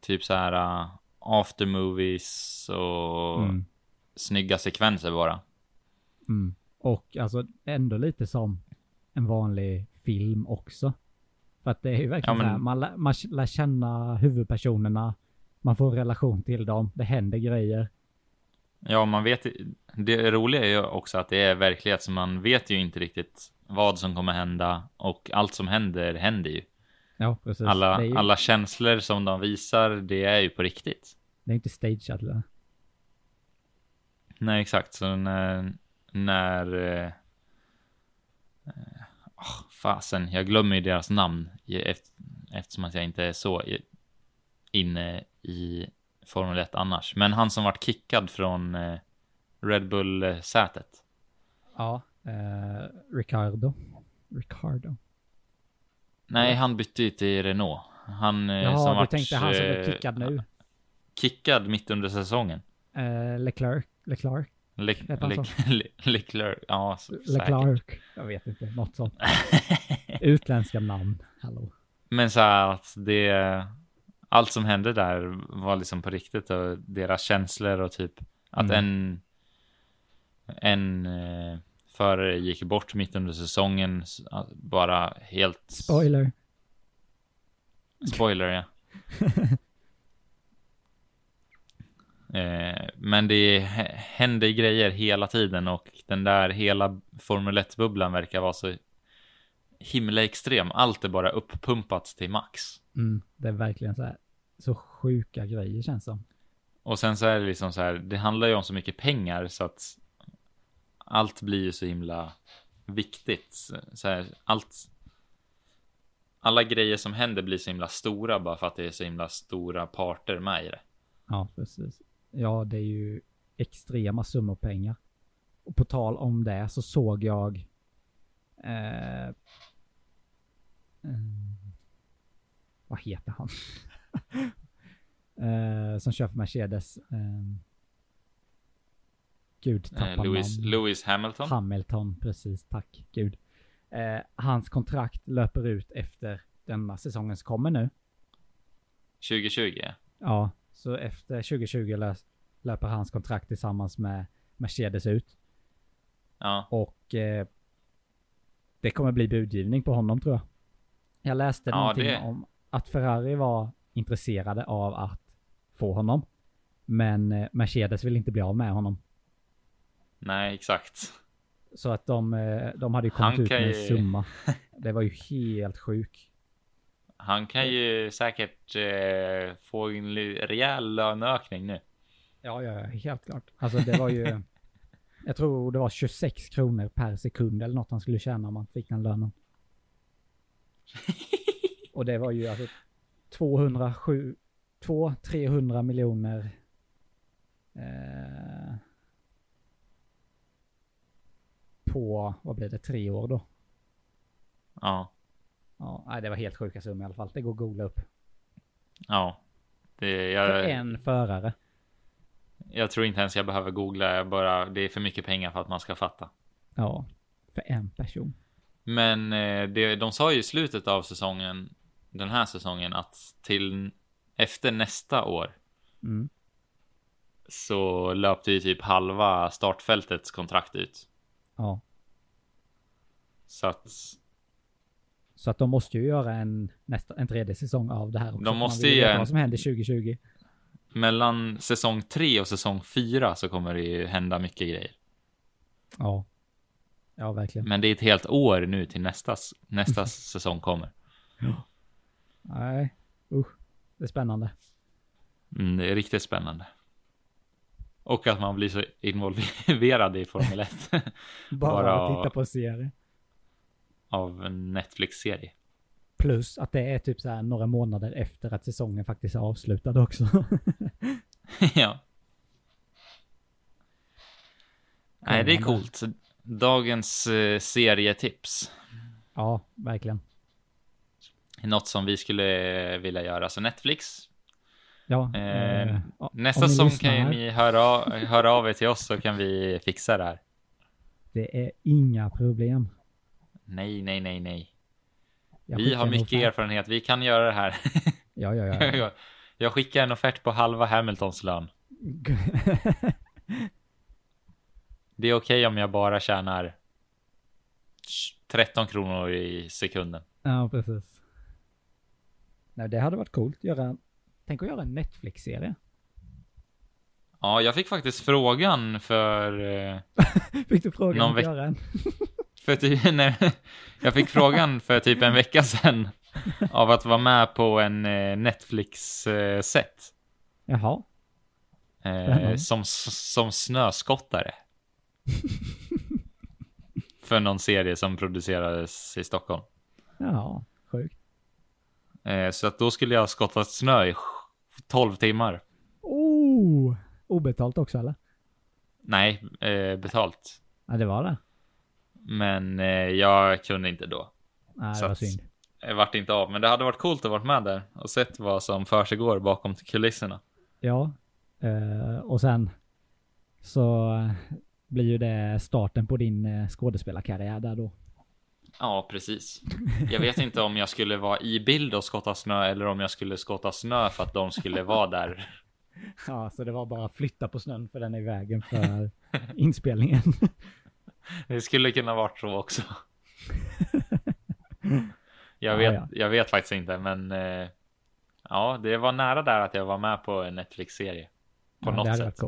typ så här uh, aftermovies och Mm. snygga sekvenser bara. Mm. Och alltså ändå lite som en vanlig film också. För att det är ju verkligen Ja, men- så här, man, lär, man lär känna huvudpersonerna, man får en relation till dem, det händer grejer. Ja, man vet Det roliga är ju också att det är verklighet, så man vet ju inte riktigt vad som kommer hända och allt som händer händer ju. Ja, precis. Alla, ju, alla känslor som de visar, det är ju på riktigt. det är inte stageat. eller? Nej, exakt. Så när... när eh, åh, fasen, jag glömmer ju deras namn i- eft- eftersom att jag inte är så inne i Formel 1 annars. Men han som vart kickad från eh, Red Bull-sätet. Ja, eh, Ricardo. Ricardo. Nej, han bytte ju till Renault. Han eh, som Ja, du vart, tänkte han som eh, blev kickad nu. Kickad mitt under säsongen. Eh, Leclerc. Leclerc. Le, Le, Le, Leclerc, ja, s- säkert. Leclerc. Jag vet inte, något sånt. Utländska namn. Hallå. Men så här att det, allt som hände där var liksom på riktigt och deras känslor och typ att Mm. en, en eh, förare gick bort mitt under säsongen, bara helt... Spoiler. Spoiler, ja. Eh, men det hä- händer grejer hela tiden och den där hela Formel 1-bubblan verkar vara så himla extrem. Allt är bara uppumpat till max. Mm, det är verkligen så här. Så sjuka grejer känns som. Och sen så är det liksom så här, det handlar ju om så mycket pengar så att allt blir ju så himla viktigt. Så här, allt, alla grejer som händer blir så himla stora bara för att det är så himla stora parter med i det. Ja, precis. Ja, det är ju extrema summor pengar. Och på tal om det så såg jag eh, mm, vad heter han? eh, som kör för Mercedes. Eh, gud, Eh, tappar Lewis, namn. Lewis Hamilton. Hamilton, precis, tack gud. Eh, hans kontrakt löper ut efter denna säsongen som kommer nu. 2020. Ja, så efter 2020 lös, löper hans kontrakt tillsammans med Mercedes ut. Ja, Och eh, det kommer bli budgivning på honom tror jag. Jag läste Ja, någonting det- om att Ferrari var intresserade av att få honom. Men eh, Mercedes vill inte bli av med honom. nej exakt. Så att de, eh, de hade ju kommit Han ut med en ju- summa. Det var ju helt sjuk. Han kan ju säkert eh, få en rejäl löneökning nu. Ja, ja, ja, helt klart. Alltså det var ju... jag tror det var 26 kronor per sekund eller något han skulle tjäna om han fick den lönen. Och det var ju alltså 207... 200-300 miljoner... Eh, på, vad blir det, tre år då? Ja, Ja, nej, det var helt sjuka summor i alla fall. Det går att googla upp. ja. Det, För jag, en förare. Jag tror inte ens jag behöver googla. Jag bara, det är för mycket pengar för att man ska fatta. Ja, för en person. Men eh, det, de sa ju i slutet av säsongen, den här säsongen, att till efter nästa år Mm. så löpte ju typ halva startfältets kontrakt ut. Ja. Så att Så att de måste ju göra en, nästa, en tredje säsong av det här också. De måste ju veta en- vad som händer 2020. Mellan säsong tre och säsong fyra så kommer det ju hända mycket grejer. Ja. Ja, verkligen. Men det är ett helt år nu till nästa, nästa säsong kommer. Nej, usch. Det är spännande. Mm, det är riktigt spännande. Och att man blir så involverad i Formel 1 Bara, Bara- att titta på serier. av en Netflix-serie. Plus att det är typ så här några månader efter att säsongen faktiskt är avslutad också. ja. Nej, det är coolt. Dagens eh, serietips. ja, verkligen. Något som vi skulle vilja göra. Så Netflix. Ja. Eh, eh, Nästa säsong kan ju ni höra, av- höra av er till oss så kan vi fixa det här. Det är inga problem. Nej, nej, nej, nej. Jag vi har mycket erfarenhet. Vi kan göra det här. Ja, ja, ja. jag, jag skickar en offert på halva Hamiltons lön. Det är okej om jag bara tjänar 13 kronor i sekunden. ja, precis. Nej, det hade varit coolt. Göra, tänk att göra en Netflix-serie. Ja, jag fick faktiskt frågan för... Eh, Fick du frågan Någon att göra en? För typ, nej, jag fick frågan för typ en vecka sedan av att vara med på en eh, Netflix-set. Jaha. Eh, som, som snöskottare. för någon serie som producerades i Stockholm. Ja, sjukt. Eh, så att då skulle jag skotta snö i 12 timmar. Oh! Obetalt också eller? Nej, eh, betalt. Ja, det var det. Men eh, jag kunde inte då. Nej, Så det var synd. Jag vart inte av, men det hade varit coolt att vara med där och sett vad som försiggår bakom kulisserna. Ja. Eh, och sen så eh, blir ju det starten på din skådespelarkarriär där då. Ja, precis. Jag vet inte om jag skulle vara i bild och skotta snö eller om jag skulle skotta snö för att de skulle vara där. Ja, så det var bara att flytta på snön för den är i vägen för inspelningen. Det skulle kunna varit så också. Jag Ja, vet, ja. jag vet faktiskt inte, men eh, ja, det var nära där att jag var med på en Netflix-serie. På ja, något sätt.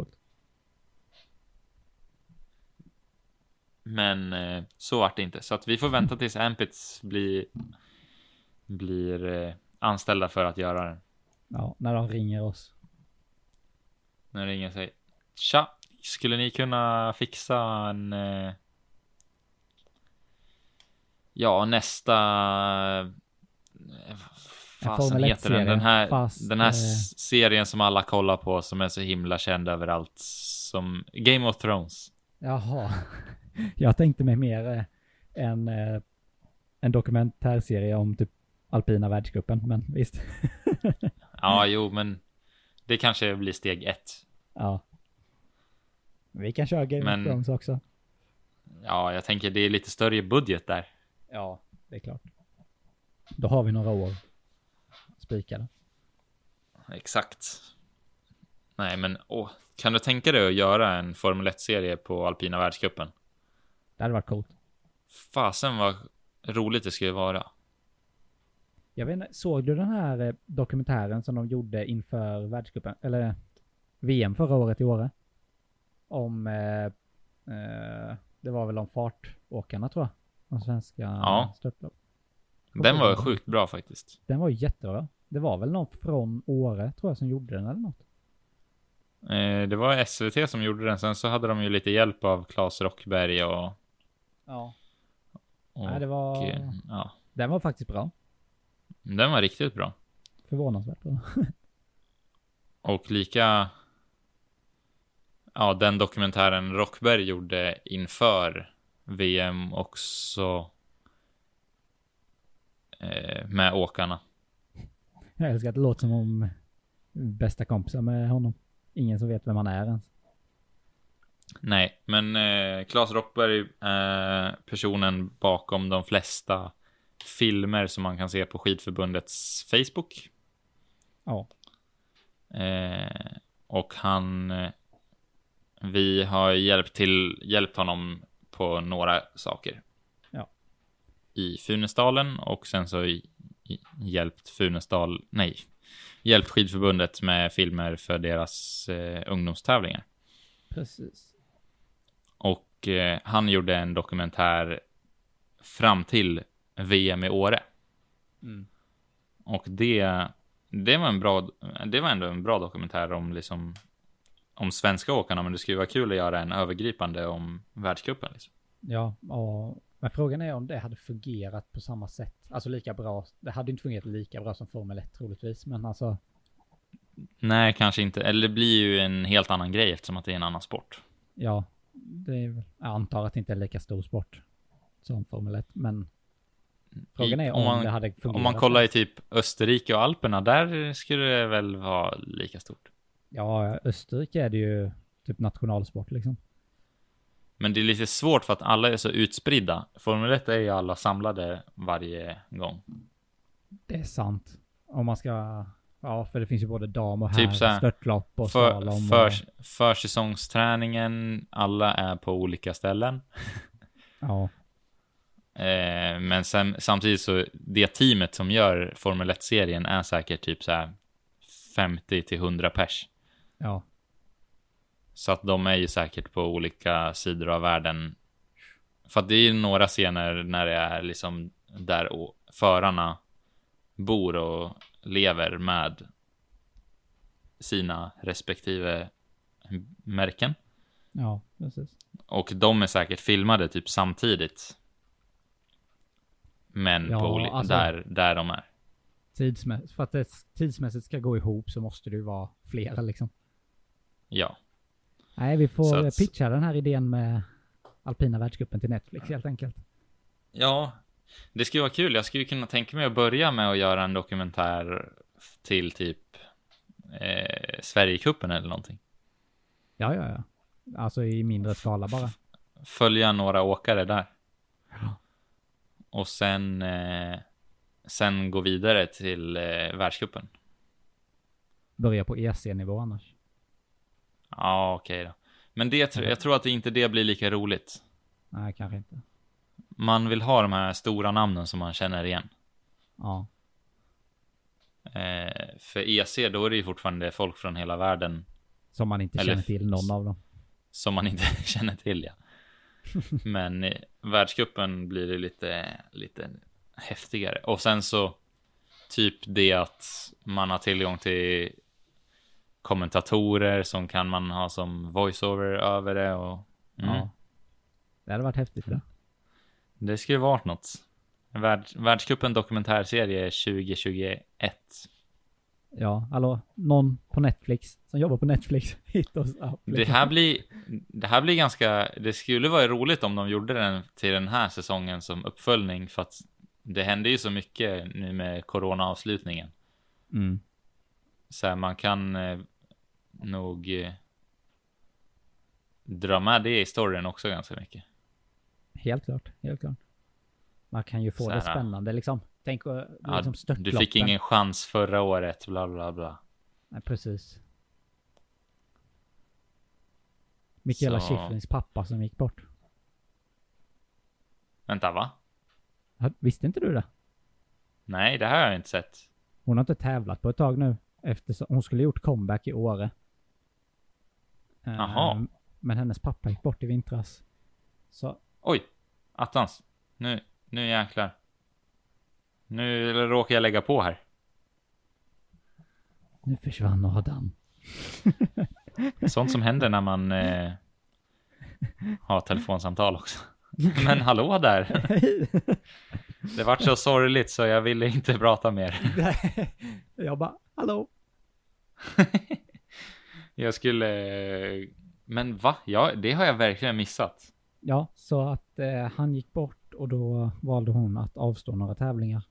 Men eh, så vart det inte. Så att vi får vänta tills Ampits blir, blir eh, anställda för att göra den. Ja, när de ringer oss. När det ringer sig. Tja, skulle ni kunna fixa en... Eh, ja, nästa... Eh, fasen heter den? 1-serie, Den här, fast, den här eh, serien som alla kollar på som är så himla känd överallt. Som Game of Thrones. Jaha. Jag tänkte mig mer eh, en, eh, en dokumentärserie om typ alpina världscupen, men visst. Ja, jo, men det kanske blir steg ett. ja. Vi kan köra Game Men- of Thrones också. Ja, jag tänker det är lite större budget där. Ja, det är klart. Då har vi några år spikade. Exakt. Nej, men åh, kan du tänka dig att göra en Formel 1-serie på alpina världscupen? Det hade varit coolt. Fasen vad roligt det skulle vara. Jag vet inte, såg du den här eh, dokumentären som de gjorde inför världscupen, eller VM förra året i Åre? Om, eh, eh, det var väl om fartåkarna tror jag. De svenska Ja. störtlopp. Den var sjukt bra faktiskt. Den var jättebra. Det var väl någon från Åre tror jag som gjorde den eller något. Eh, det var SVT som gjorde den, sen så hade de ju lite hjälp av Claes Rockberg och... Ja. och Nej, det var, eh, ja, den var faktiskt bra. den var riktigt bra. Förvånansvärt bra. Och lika... Ja, den dokumentären Rockberg gjorde inför VM också. Eh, med åkarna. Jag älskar att det låter som om bästa kompisar med honom. Ingen som vet vem han är ens. Nej, men eh, Claes Rockberg är personen bakom de flesta filmer som man kan se på skidförbundets Facebook. Ja. Eh, och han... Eh, vi har hjälpt, till, hjälpt honom på några saker. Ja. I Funäsdalen och sen så i, i, hjälpt Funäsdal... Nej. Hjälpt skidförbundet med filmer för deras eh, ungdomstävlingar. Precis. Och eh, han gjorde en dokumentär fram till VM i Åre. Mm. Och det, det var en bra, det var ändå en bra dokumentär om liksom om svenska åkarna, men det skulle vara kul att göra en övergripande om världscupen. Liksom. Ja, och, men frågan är om det hade fungerat på samma sätt. Alltså lika bra. Det hade inte fungerat lika bra som Formel 1 troligtvis, men alltså. Nej, kanske inte. Eller det blir ju en helt annan grej eftersom att det är en annan sport. Ja, det är, jag antar att det inte är lika stor sport som Formel 1, men frågan är om, man, det hade fungerat. om man kollar i typ Österrike och Alperna, där skulle det väl vara lika stort. Ja, Österrike är det ju typ nationalsport liksom. Men det är lite svårt för att alla är så utspridda. Formel 1 är ju alla samlade varje gång. Det är sant. Om man ska, ja, för det finns ju både dam och Typ herr, så här, störtlopp och För, slalom. för, och, försäsongsträningen, alla är på olika ställen. ja, Eh, men sen, samtidigt så, det teamet som gör Formel 1-serien är säkert typ så här 50 till 100 pers. Ja. Så att de är ju säkert på olika sidor av världen. För att det är ju några scener när det är liksom där förarna bor och lever med sina respektive märken. Ja, precis. Och de är säkert filmade typ samtidigt. Men Ja, på alltså- där, där de är. Tidsmässigt, för att det tidsmässigt ska gå ihop så måste det ju vara flera liksom. Ja. Nej, vi får att- pitcha den här idén med alpina världscupen till Netflix helt enkelt. Ja, det skulle vara kul. Jag skulle kunna tänka mig att börja med att göra en dokumentär till typ eh, Sverigecupen eller någonting. Ja, ja, ja. Alltså i mindre skala bara. Följa några åkare där. Ja. Och sen, eh, sen gå vidare till eh, världscupen. Börja på EC-nivå annars. Ja, okej då. Men det, tr- jag tror att inte det blir lika roligt. Nej, kanske inte. Man vill ha de här stora namnen som man känner igen. Ja, Eh, för EC, då är det ju fortfarande folk från hela världen som man inte Eller känner till någon av dem. som man inte känner till, ja. Men i världscupen blir det lite, lite häftigare. Och sen så typ det att man har tillgång till kommentatorer som kan man ha som voiceover över det och mm, Ja. Det hade varit häftigt det. det skulle varit något. Värld, världscupen dokumentärserie 2021. Ja, hallå, någon på Netflix som jobbar på Netflix, hitta oss upp. Det här blir, det här blir ganska, det skulle vara roligt om de gjorde den till den här säsongen som uppföljning för att det hände ju så mycket nu med corona-avslutningen. Mm. Så här, man kan eh, nog eh, dra med det i storyn också ganska mycket. Helt klart, helt klart. Man kan ju få Så det spännande liksom. Tänk att Ja, liksom du störtloppen. fick ingen chans förra året, bla bla bla. Nej, precis. Mikaela Schifrins pappa som gick bort. Vänta, va? Visste inte du det? Nej, det har jag inte sett. Hon har inte tävlat på ett tag nu. Eftersom hon skulle gjort comeback i Åre. Eh, Jaha. Men hennes pappa gick bort i vintras. Så Oj, attans. Nu, nu jäklar. Nu råkar jag lägga på här. nu försvann Adam. Sånt som händer när man eh, har telefonsamtal också. Men hallå där. Det vart så sorgligt så jag ville inte prata mer. jag bara, hallå? Jag skulle... Men va? Ja, det har jag verkligen missat. Ja, så att eh, han gick bort och då valde hon att avstå några tävlingar.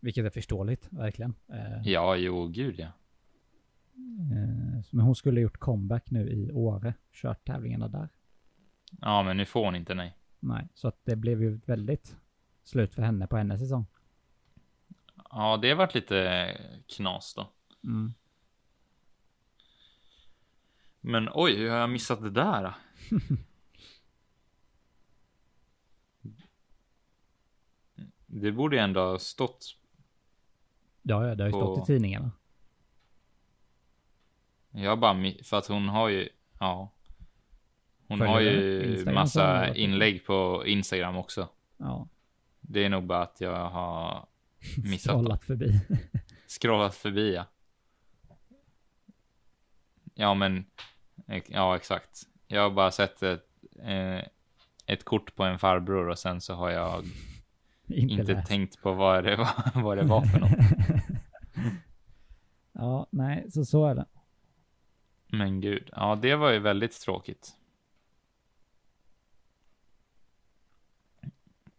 Vilket är förståeligt, verkligen. Eh, Ja, jo, gud ja. eh, men hon skulle gjort comeback nu i Åre, kört tävlingarna där. Ja, men nu får hon inte nej. Nej, så att det blev ju väldigt slut för henne på hennes säsong. Ja, det vart lite knas då. Mm. Men oj, hur har jag missat det där? Det borde ju ändå ha stått. Ja, ja, det har ju stått På- i tidningarna. Jag bara för att hon har ju, ja. Hon Följer har ju Instagram massa inlägg på Instagram också. Ja, Det är nog bara att jag har missat scrollat förbi. Scrollat förbi ja. Ja men, ja exakt. Jag har bara sett ett, eh, ett kort på en farbror och sen så har jag inte inte tänkt på vad det var, vad det var för något. Ja, nej, så så är det. Men gud, ja det var ju väldigt tråkigt.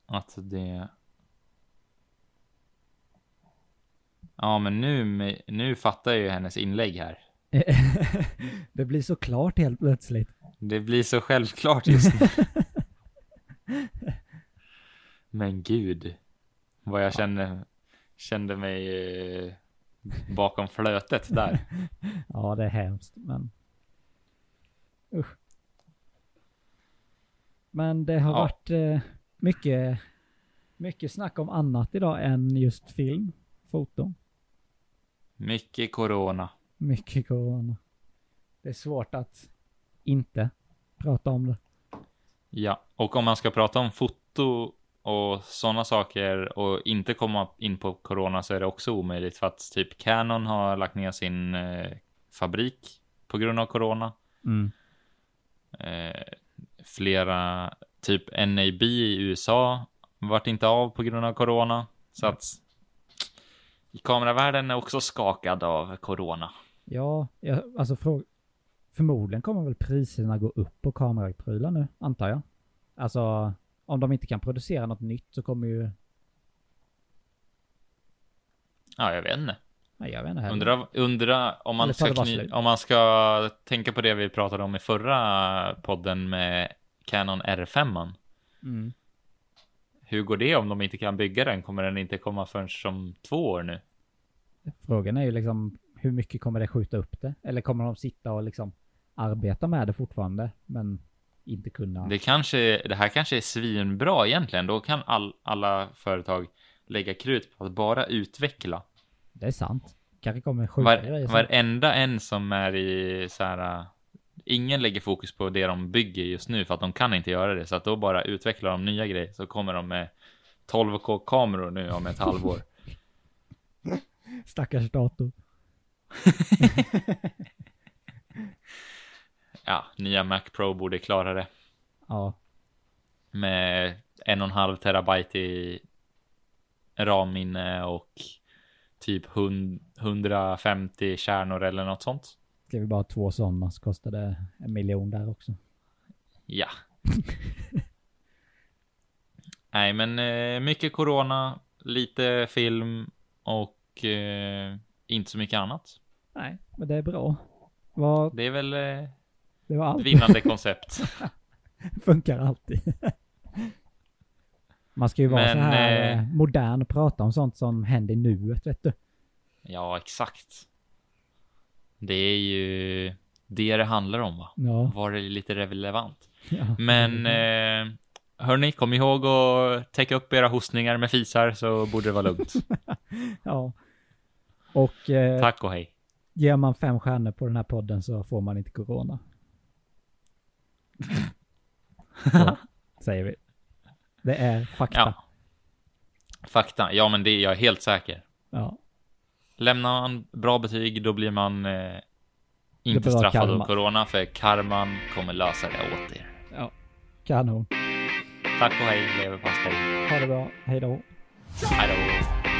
Att det... Ja men nu, nu fattar jag ju hennes inlägg här. det blir så klart helt plötsligt. Det blir så självklart just nu. Men gud. Vad jag kände, kände mig eh, bakom flötet där. Ja, det är hemskt, men... Usch. Men det har Ja. varit eh, mycket, mycket snack om annat idag än just film, foto. Mycket corona. Mycket corona. Det är svårt att inte prata om det. Ja, och om man ska prata om foto och sådana saker och inte komma in på corona så är det också omöjligt för att typ Canon har lagt ner sin eh, fabrik på grund av corona. Mm. Eh, flera, typ NAB i USA vart inte av på grund av corona. Så att kameravärlden är också skakad av corona. Ja, jag, alltså frå- förmodligen kommer väl priserna gå upp på kameraprylar nu, antar jag. Alltså, om de inte kan producera något nytt så kommer ju... Ja, jag vet inte. Nej, jag vet inte heller. Undra, undra om, man ska kny- om man ska tänka på det vi pratade om i förra podden med Canon R5. -man. Mm. Hur går det om de inte kan bygga den? Kommer den inte komma förrän som två år nu? Frågan är ju liksom, hur mycket kommer det skjuta upp det? Eller kommer de sitta och liksom arbeta med det fortfarande, men inte kunna... Det, kanske, det här kanske är svinbra egentligen. Då kan all, alla företag lägga krut på att bara utveckla. Det är sant. Kanske kommer sjuka Var, grejer varenda en som är i så här. äh, Ingen lägger fokus på det de bygger just nu för att de kan inte göra det. Så att då bara utvecklar de nya grejer så kommer de med 12K kameror nu om ett halvår. Stackars dator. Ja, nya Mac Pro borde klara det. Ja, Med en och en halv terabyte i RAM-minne och typ hund- 150 kärnor eller något sånt. ska vi bara ha två sådana så kostar det en miljon där också. Ja. Nej, men eh, mycket corona, lite film och eh, inte så mycket annat. Nej, men det är bra. Vad, Det är väl eh, det var ett allt. vinnande koncept. Funkar alltid. Man ska ju vara Men, så här eh, eh, modern och prata om sånt som händer i nuet, vet du. Ja, exakt. Det är ju det det handlar om, va? Ja. Var det lite relevant. ja. Men eh, hörni, kom ihåg att täcka upp era hostningar med fisar så borde det vara lugnt. ja. Och eh, Tack och hej. Ger man fem stjärnor på den här podden så får man inte corona. Så, säger vi. Det är fakta. Ja. Fakta. Ja, men det är jag helt säker. Ja. Lämnar man bra betyg, då blir man eh, inte straffad karma. av corona, för karman kommer lösa det åt er. ja. Kanon. Tack och hej, leverpastej. Ha det bra. Hej då. Hej då.